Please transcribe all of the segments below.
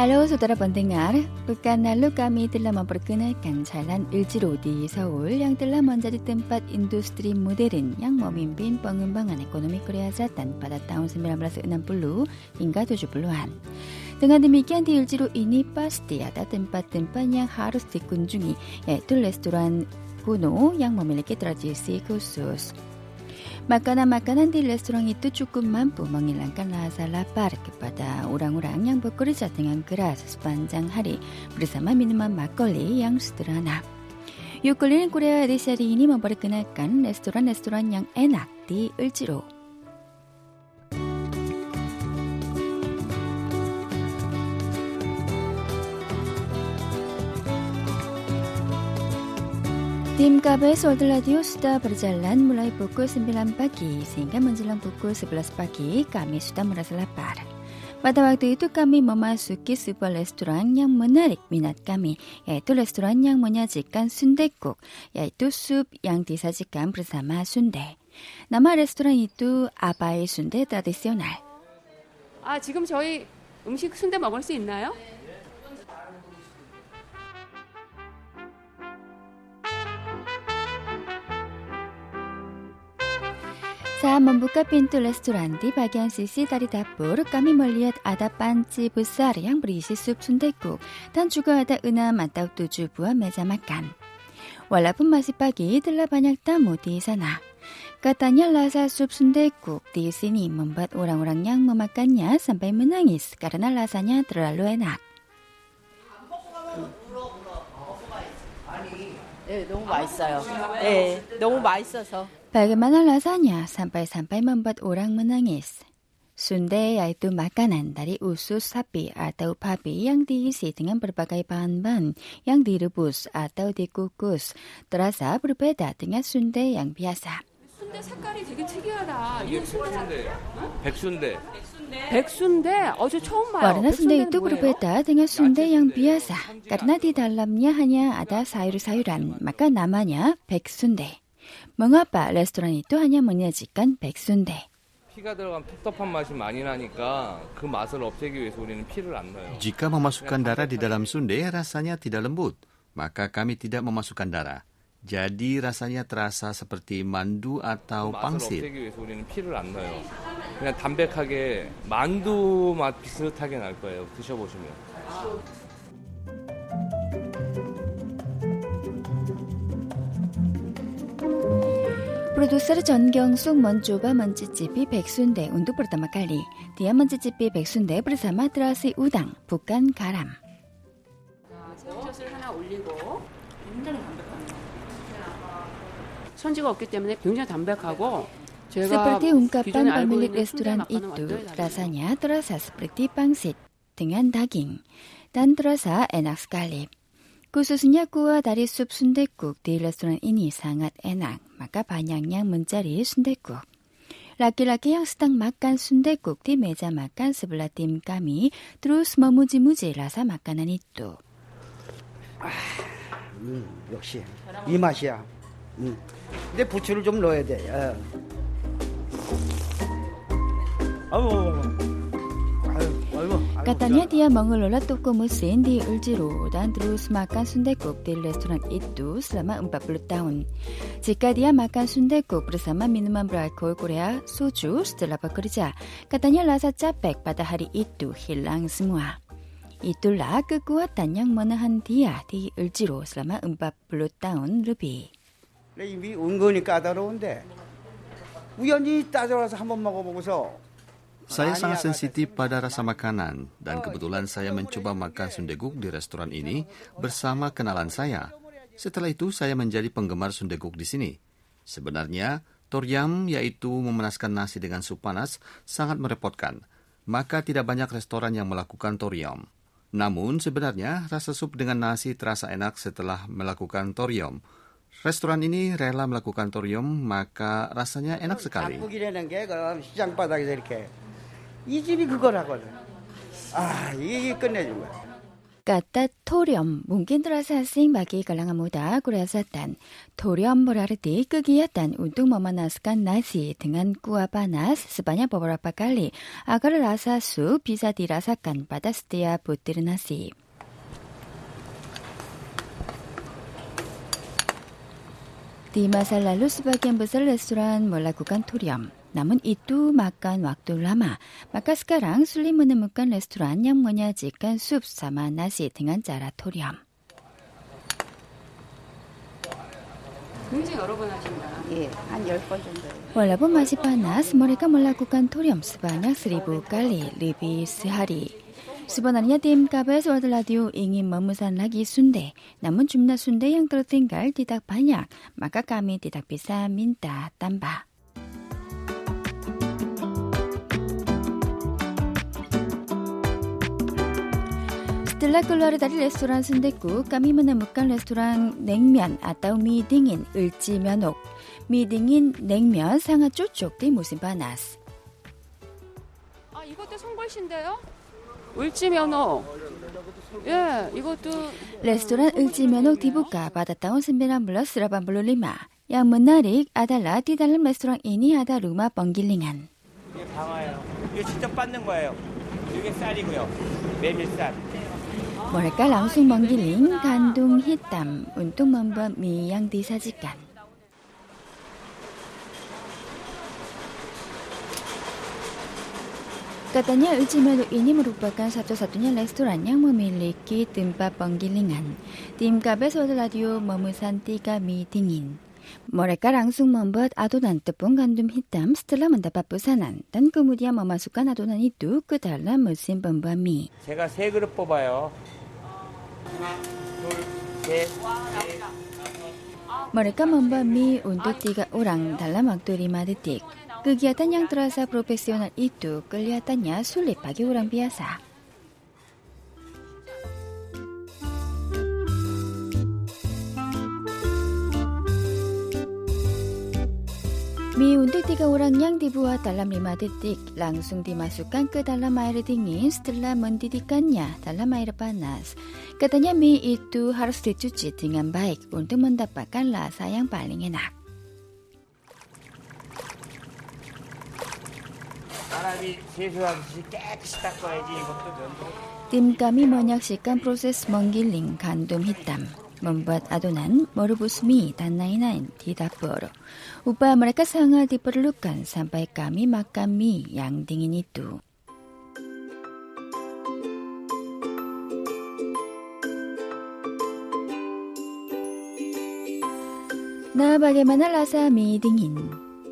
Halo saudara pendengar, pekan lalu kami telah memperkenalkan Jalan Ilciro di Seoul yang telah menjadi tempat industri modern yang memimpin pengembangan ekonomi Korea Selatan pada tahun 1960 hingga 70-an. Dengan demikian di Ilciro ini pasti ada tempat-tempat yang harus dikunjungi, yaitu restoran kuno yang memiliki tradisi khusus. Makanan-makanan di restoran itu cukup mampu menghilangkan rasa lapar kepada orang-orang yang bekerja dengan keras sepanjang hari bersama minuman mak걸li yang sederhana. Yukulin Korea edisi ini memperkenalkan restoran-restoran yang enak di Ulciro. Tim KBS World Radio sudah berjalan mulai pukul 9 pagi sehingga menjelang pukul 11 pagi kami sudah merasa lapar. Pada waktu itu kami memasuki sebuah restoran yang menarik minat kami, yaitu restoran yang menyajikan sundekuk, yaitu sup yang disajikan bersama sundae. Nama restoran itu Abai Sundae Tradisional. 아, 지금 저희 음식 순대 먹을 수 있나요? Saat membuka pintu restoran di bagian sisi dari dapur, kami melihat ada panci besar yang berisi sup sundekuk dan juga ada enam atau tujuh buah meja makan. Walaupun masih pagi, telah banyak tamu di sana. Katanya rasa sup sundekuk di sini membuat orang-orang yang memakannya sampai menangis karena rasanya terlalu enak. 네, 너무 맛있어요. 네, 너무 맛있어서. Bagaimana rasanya sampai-sampai membuat orang menangis? Sundae yaitu makanan dari usus sapi atau babi yang diisi dengan berbagai bahan-bahan yang direbus atau dikukus. Terasa berbeda dengan sundae yang biasa. 순대 색깔이 되게 특이하다. 이게 순대 백순대. 백순대? 어제 처음 봐요. Warna sundae 백순대는 itu 뭐예요? berbeda dengan sundae yang biasa karena di dalamnya hanya ada sayur-sayuran, maka namanya 백순대. Mengapa restoran itu hanya menyajikan 백순대? 피가 들어간 텁텁한 맛이 많이 나니까 그 맛을 없애기 위해서 우리는 피를 안 넣어요. Jika memasukkan darah di dalam sundae, rasanya tidak lembut. Maka kami tidak memasukkan darah. Jadi rasanya terasa seperti mandu 그 atau 맛을 pangsit. 프로듀서 전경숙 먼주바 먼지집이 백순대 운도 부르다마 깔리 디아 먼지집이 백순대 부르사마 드라스 우당 북간 가람 제워샷을 하나 올리고 굉장히 담백합니다 손지가 없기 때문에 굉장히 담백하고 스프리티 운카빵 바밀릭 레스토랑 이뚜 라사냐 드라사 스프리티 빵셋 등한 다깅 단드라사 에낙스 갈립 꾸수순야꾸와 다리숲 순대국, 데일레스토랑 인이 상앗 에낭, 마까 반양양 문자리 순대국. 라키라키 양스당 막간 순대국, 디 메자 막간 스블라팀 까미, 드루스 머무지무지 라사 막간하니 또. 아, 음, 역시 이 맛이야. 음. 근데 부추를 좀 넣어야 돼. 어. 아우. Katanya dia mengelola toko mesin di Uljiro dan terus makan sundekuk di restoran itu selama 40 tahun. Jika dia makan sundekuk bersama minuman beralkohol Korea, soju setelah bekerja, katanya rasa capek pada hari itu hilang semua. Itulah kekuatan yang menahan dia di Uljiro selama 40 tahun lebih. 이미 은근히 까다로운데 우연히 따져와서 한번 먹어보고서 Saya sangat sensitif pada rasa makanan dan kebetulan saya mencoba makan sundeguk di restoran ini bersama kenalan saya. Setelah itu saya menjadi penggemar sundeguk di sini. Sebenarnya, toryam yaitu memanaskan nasi dengan sup panas sangat merepotkan. Maka tidak banyak restoran yang melakukan toryam. Namun sebenarnya rasa sup dengan nasi terasa enak setelah melakukan toryam. Restoran ini rela melakukan torium, maka rasanya enak sekali. 잡국이라는 게 그럼 시장 바닥에서 이렇게 이 집이 그거라거든. 아 이게 끝내준 거야. Kata torium mungkin terasa asing bagi kalangan muda Korea Selatan. Torium berarti kegiatan untuk memanaskan nasi dengan kuah panas sebanyak beberapa kali agar rasa sup bisa dirasakan pada setiap butir nasi. Di masa lalu sebagian besar restoran melakukan 남은 이뚜 막간 왁돌라마, 마카스카랑 술리무는 묵간 레스토랑 양모냐 직간 숲 사마 나시 등한 짜라토렴. 굉장히 여러 번 하신다. 예, 한 열 번 정도. 월라보 마시파나 스모레카 몰라국간 토렴 스바냐 스리부 깔리 리비 스하리. 스바나니아 댐카베 스와들라디오 잉인 머무산 라기 순대 남은 줌나 순대 양트로팅갈 디닥 반약 마카카미 디닥 비사 민다 땀바. 들락돌라를 다리 레스토랑 순댓국, 까미문의 묵간 레스토랑 냉면, 아따우 미딩인 을지면옥, 미딩인 냉면 상하 쪼쪽 띠 모습바나스. 아 이것도 송골신데요? 을지면옥. 예, 이것도 레스토랑 을지면옥 디부가 바다땅온 선배란 불러 쓰라반 불로 리마. 양문나릭 아달라 띠달름 레스토랑 이니 아다 루마 뻥길링한. 이게 방아요. 이거 직접 빻는 거예요. 이게 쌀이고요. 메밀쌀. Mereka langsung menggiling kandung hitam untuk membuat mie yang disajikan. Katanya Ujimedo ini merupakan satu-satunya restoran yang memiliki tempat penggilingan. Tim KBS World Radio memesan tiga mie dingin. Mereka langsung membuat adonan tepung gandum hitam setelah mendapat pesanan dan kemudian memasukkan adonan itu ke dalam mesin pembuat mie. 제가 세 그릇 뽑아요. Mereka membuat mie untuk tiga orang dalam waktu lima detik. Kegiatan yang terasa profesional itu kelihatannya sulit bagi orang biasa. Mie untuk tiga orang yang dibuat dalam lima detik langsung dimasukkan ke dalam air dingin setelah mendidikannya dalam air panas. Katanya mie itu harus dicuci dengan baik untuk mendapatkan rasa yang paling enak. Tim kami menyaksikan proses menggiling gandum hitam, membuat adonan merebus mie dan lain-lain di dapur. Upaya mereka sangat diperlukan sampai kami makan mie yang dingin itu. Nah, bagaimana rasa mie dingin?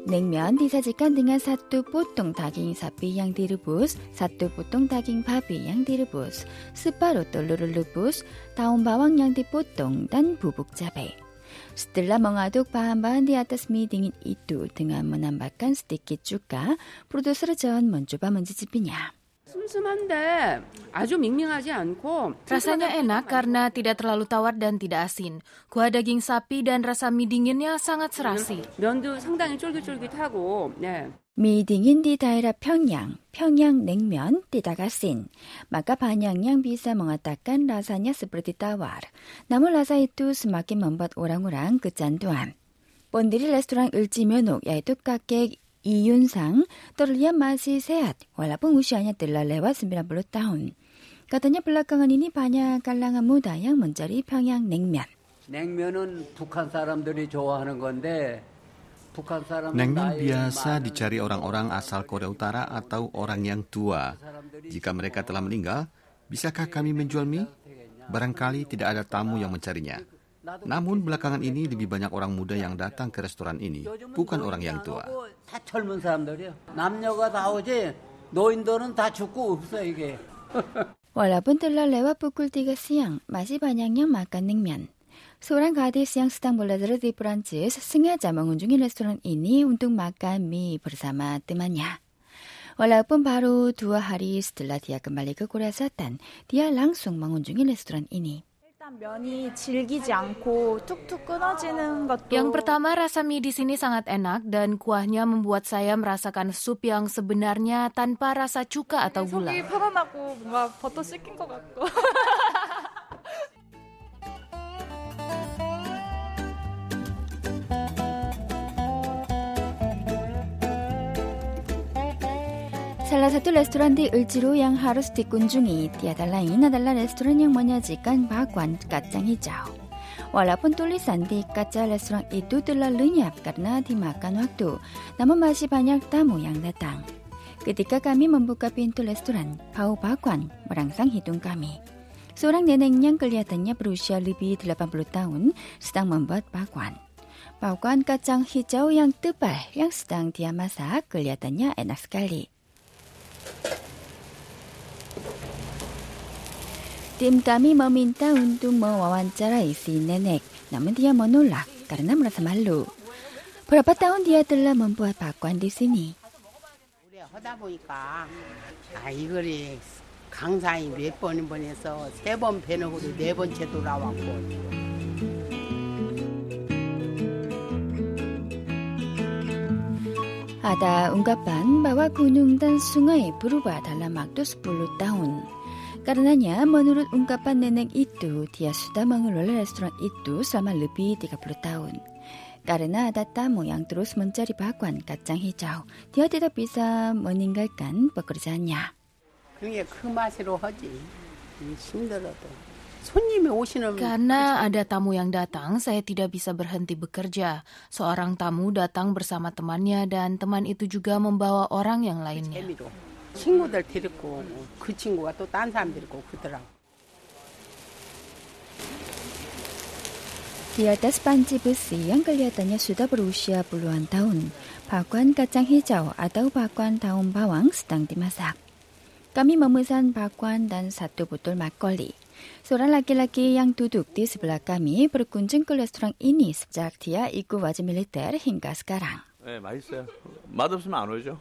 냉면 disajikan dengan satu potong daging sapi yang direbus, satu potong daging babi yang direbus, separuh telur rebus, daun bawang yang dipotong, dan bubuk cabai. Setelah mengaduk bahan-bahan di atas mie dingin itu dengan menambahkan sedikit cuka, produser John mencoba mencicipinya. Rasanya enak karena tidak terlalu tawar dan tidak asin. Kuah daging sapi dan rasa mie dinginnya sangat serasi. Mie dingin di daerah Pyongyang, Pyongyang Nengmyeon tidak asin. Maka banyak yang bisa mengatakan rasanya seperti tawar. Namun rasa itu semakin membuat orang-orang kecanduan. Pendiri restoran Ulji Myonok yaitu kakek yaitu kakek Iyun-sang terlihat masih sehat walaupun usianya telah lewat 90 tahun. Katanya belakangan ini banyak kalangan muda yang mencari 평양 냉면. 냉면은 북한 사람들이 좋아하는 건데 북한 사람은 Nengmen 나이 biasa 많은 dicari orang-orang asal Korea Utara atau orang yang tua. Jika mereka telah meninggal, bisakah kami menjual mie? Barangkali tidak ada tamu yang mencarinya. Namun belakangan ini lebih banyak orang muda yang datang ke restoran ini, bukan orang yang tua. Walaupun telah lewat pukul 3 siang, masih banyak yang makan nengmian. Seorang gadis yang sedang belajar di Perancis sengaja mengunjungi restoran ini untuk makan mie bersama temannya. Walaupun baru dua hari setelah dia kembali ke Korea Selatan, dia langsung mengunjungi restoran ini. Yang pertama rasa mie di sini sangat enak dan kuahnya membuat saya merasakan sup yang sebenarnya tanpa rasa cuka atau gula. 속이 편안하고 뭔가 버터 씻긴 것 같고 Salah satu restoran di Uljiru yang harus dikunjungi tiada lain adalah restoran yang menyajikan bakwan kacang hijau. Walaupun tulisan di kaca restoran itu telah lenyap karena dimakan waktu, namun masih banyak tamu yang datang. Ketika kami membuka pintu restoran, bau bakwan merangsang hidung kami. Seorang nenek yang kelihatannya berusia lebih 80 tahun sedang membuat bakwan. Bakwan kacang hijau yang tebal yang sedang dia masak kelihatannya enak sekali. Tim kami meminta untuk mewawancarai si nenek, namun dia menolak karena merasa malu. Berapa tahun dia telah membuat pakuan di sini. Ada ungkapan bahwa gunung dan sungai berubah dalam waktu 10 tahun. Karenanya menurut ungkapan nenek itu, dia sudah mengelola restoran itu selama lebih 30 tahun. Karena ada tamu yang terus mencari bakwan kacang hijau, dia tidak bisa meninggalkan pekerjaannya. Karena ada tamu yang datang, saya tidak bisa berhenti bekerja. Seorang tamu datang bersama temannya dan teman itu juga membawa orang yang lainnya. 재미로 친구들 데리고 오고 그 친구가 또 딴 사람 데리고 오고 그러더라고 Di atas panci besi yang kelihatannya sudah berusia puluhan tahun, bakwan kacang hijau atau bakwan daun bawang sedang dimasak. Kami memesan bakwan dan satu botol mak걸리. Seorang laki-laki yang duduk di sebelah kami berkunjung ke restoran ini sejak dia ikut wajib militer hingga sekarang. 네, 맛있어요. 맛없으면 안 오죠.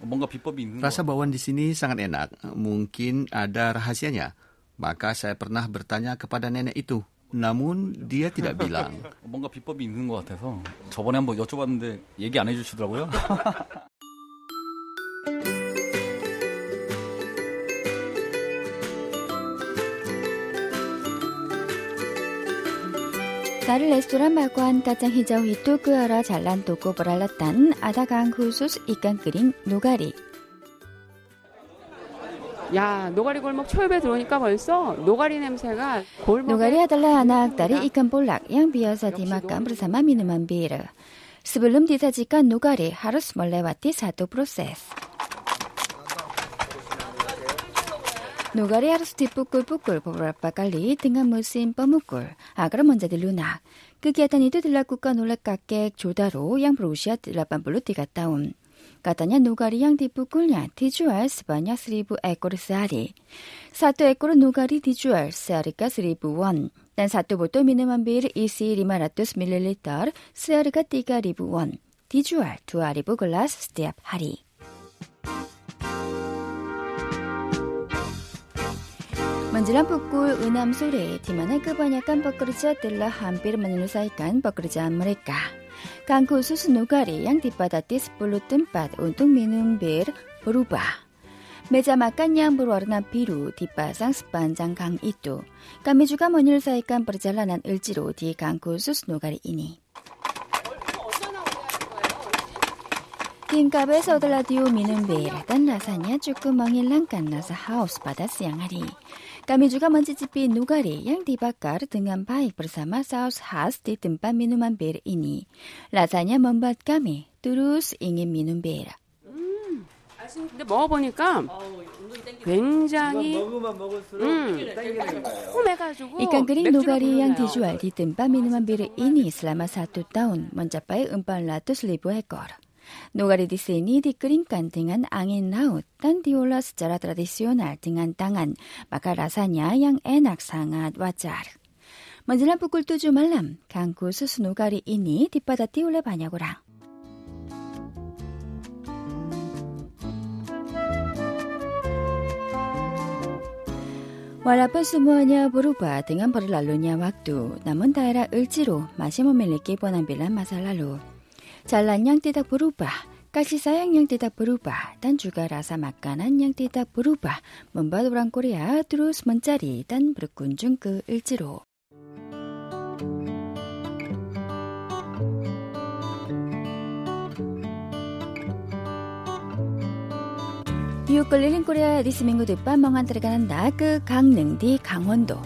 뭔가 비법이 있는 Rasa bawang di sini sangat enak. Mungkin ada rahasianya. Maka saya pernah bertanya kepada nenek itu. Namun dia tidak bilang. 뭔가 비법이 있는 것 같아서 저번에 한번 여쭤봤는데 얘기 안 해주시더라고요. 자를레스토란 마고한 따짱히저 히토그아라 잘난 도고 보랄랐단 아다강 후수스 이깐 끓인 노가리. 야 노가리 골목 초입에 들어오니까 벌써 노가리 냄새가 골목 노가리 하달라 하나 악다리 이깐 볼락 양 비어서 디마깐 브르사마 미누만 비르. 스블름 디사지깐 노가리 하루스 몰레와티 사도 프로세스. Nugari adalah anak dari ikan polak yang biasa dimakan bersama minuman bir. Sebelum disajikan nugari harus melewati satu proses. Nugari harus dipukul-pukul beberapa kali dengan mesin pemukul agar menjadi lunak. Kegiatan itu dilakukan oleh kakek Jodaro yang berusia 83 tahun. Katanya nugari yang dipukulnya dijual sebanyak 1000 ekor sehari. Satu ekor nugari dijual seharga 1000 won. Dan satu botol minuman bir isi 500 ml seharga 3000 won. Dijual 2000 gelas setiap hari. Menjelang pukul 6 sore, di mana kebanyakan pekerja telah hampir menyelesaikan pekerjaan mereka. Gang khusus Nugari yang dipadati 10 tempat untuk minum bir berubah. Meja makan yang berwarna biru dipasang sepanjang gang itu. Kami juga menyelesaikan perjalanan Ilji로 di gang khusus Nugari ini. Tingkap에서 telah diu minum bir dan rasanya cukup menghilangkan rasa haus pada siang hari. Kami juga mencicipi nugari yang dibakar dengan baik bersama saus khas di tempat minuman bir ini. Rasanya membuat kami terus ingin minum bir. 근데 먹어보니까 굉장히 음, 궁금해가지고 Ikan kering 맥주를 nugari yang 부르네요. dijual di tempat minuman bir ini selama satu tahun mencapai 400 ribu ekor. Nugari di sini dikeringkan dengan angin laut dan diolah secara tradisional dengan tangan, maka rasanya yang enak sangat wajar. Menjelang pukul 7 malam, gang khusus nugari ini dipadati oleh banyak orang. Walaupun semuanya berubah dengan berlalunya waktu, namun daerah Ulji로 masih memiliki penampilan masa lalu. 잘난 양띠다 부르바 까시사양 양띠다 부르바 단 주가 라사 막간한 양띠다 부르바. 먼바도랑 꼬리아 드루스 먼짜리 단 브르꾼 중그 일지로. 뉴욕 걸리는 꼬리아 리스밍구드 빠멍한 들어가는 나그 강릉디 강원도.